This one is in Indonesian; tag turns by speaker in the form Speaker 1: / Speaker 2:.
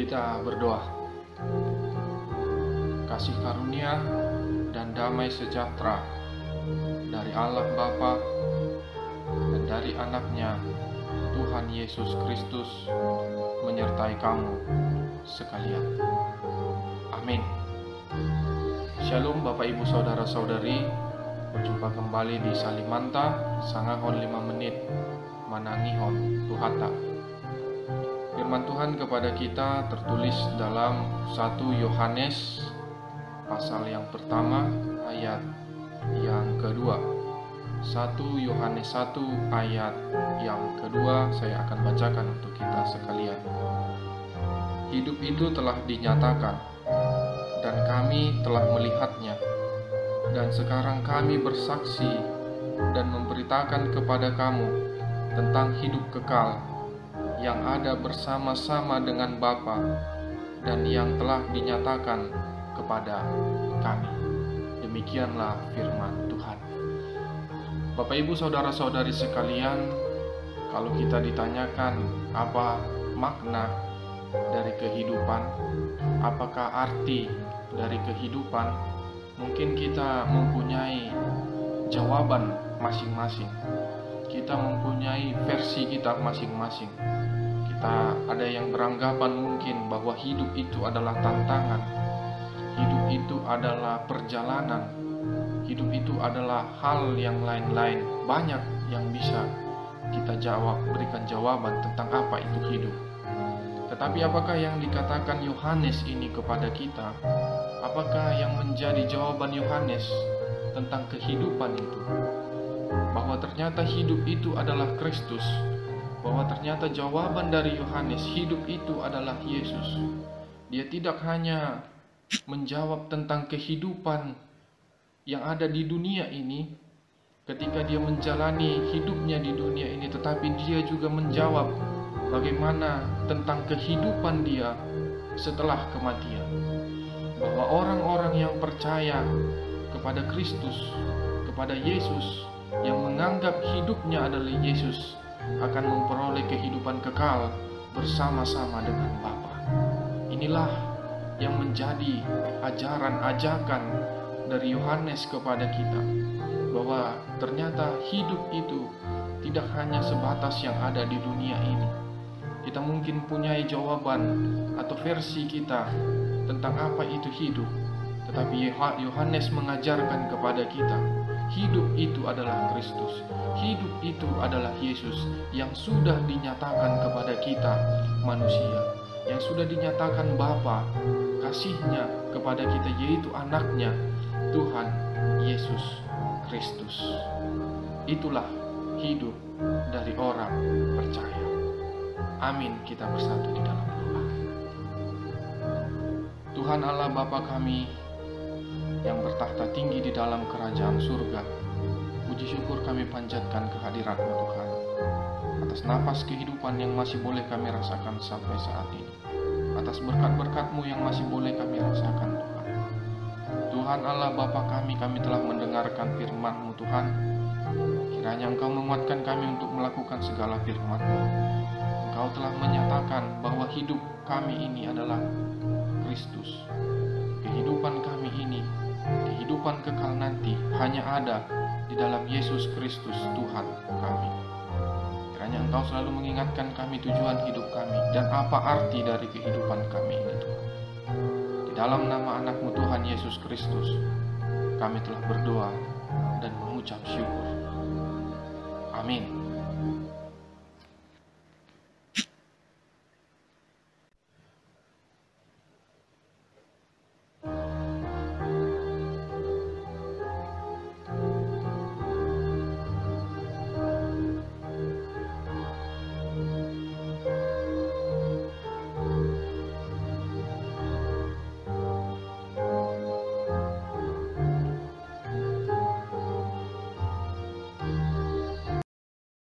Speaker 1: Kita berdoa. Kasih karunia dan damai sejahtera dari Allah Bapa dan dari anaknya Tuhan Yesus Kristus menyertai kamu sekalian. Amin. Shalom Bapak Ibu Saudara Saudari Berjumpa kembali di Salimanta Sangahon 5 menit Manangihon Tuhata Firman Tuhan kepada kita tertulis dalam 1 Yohanes Pasal yang pertama ayat yang kedua. 1 Yohanes 1 ayat yang kedua Saya akan bacakan untuk kita sekalian. Hidup itu telah dinyatakan dan kami telah melihatnya. Dan sekarang kami bersaksi dan memberitakan kepada kamu tentang hidup kekal yang ada bersama-sama dengan Bapa dan yang telah dinyatakan kepada kami. Demikianlah firman Tuhan. Bapak Ibu saudara-saudari sekalian, kalau kita ditanyakan apa makna dari kehidupan, apakah arti dari kehidupan, mungkin kita mempunyai jawaban masing-masing. Kita mempunyai versi kita masing-masing. Kita ada yang beranggapan mungkin bahwa hidup itu adalah tantangan, hidup itu adalah perjalanan, hidup itu adalah hal yang lain-lain. Banyak yang bisa kita jawab, berikan jawaban tentang apa itu hidup. Tetapi apakah yang dikatakan Yohanes ini kepada kita? Apakah yang menjadi jawaban Yohanes tentang kehidupan itu? Bahwa ternyata hidup itu adalah Kristus. Bahwa ternyata jawaban dari Yohanes hidup itu adalah Yesus. Dia tidak hanya menjawab tentang kehidupan yang ada di dunia ini ketika dia menjalani hidupnya di dunia ini, tetapi dia juga menjawab bagaimana tentang kehidupan dia setelah kematian. Bahwa orang-orang yang percaya kepada Kristus, kepada Yesus, yang menganggap hidupnya adalah Yesus, akan memperoleh kehidupan kekal bersama-sama dengan Bapa. Inilah yang menjadi ajaran-ajakan dari Yohanes kepada kita, bahwa ternyata hidup itu tidak hanya sebatas yang ada di dunia ini, kita mungkin punya jawaban atau versi kita tentang apa itu hidup. Tetapi Yohanes mengajarkan kepada kita, hidup itu adalah Kristus. Hidup itu adalah Yesus yang sudah dinyatakan kepada kita manusia, yang sudah dinyatakan Bapa kasihnya kepada kita yaitu anaknya Tuhan Yesus Kristus. Itulah hidup dari orang percaya. Amin. Kita bersatu di dalam doa. Tuhan Allah Bapa kami yang bertahta tinggi di dalam kerajaan surga. Puji syukur kami panjatkan kehadiratmu Tuhan. Atas nafas kehidupan yang masih boleh kami rasakan sampai saat ini. Atas berkat-berkatmu yang masih boleh kami rasakan Tuhan. Tuhan Allah Bapa kami, kami telah mendengarkan firman-Mu Tuhan. Kiranya Engkau menguatkan kami untuk melakukan segala firman-Mu Engkau telah menyatakan bahwa hidup kami ini adalah hanya ada di dalam Yesus Kristus Tuhan kami. Kiranya Engkau selalu mengingatkan kami tujuan hidup kami dan apa arti dari kehidupan kami ini Tuhan. Di dalam nama anakmu Tuhan Yesus Kristus, kami telah berdoa dan mengucap syukur. Amin.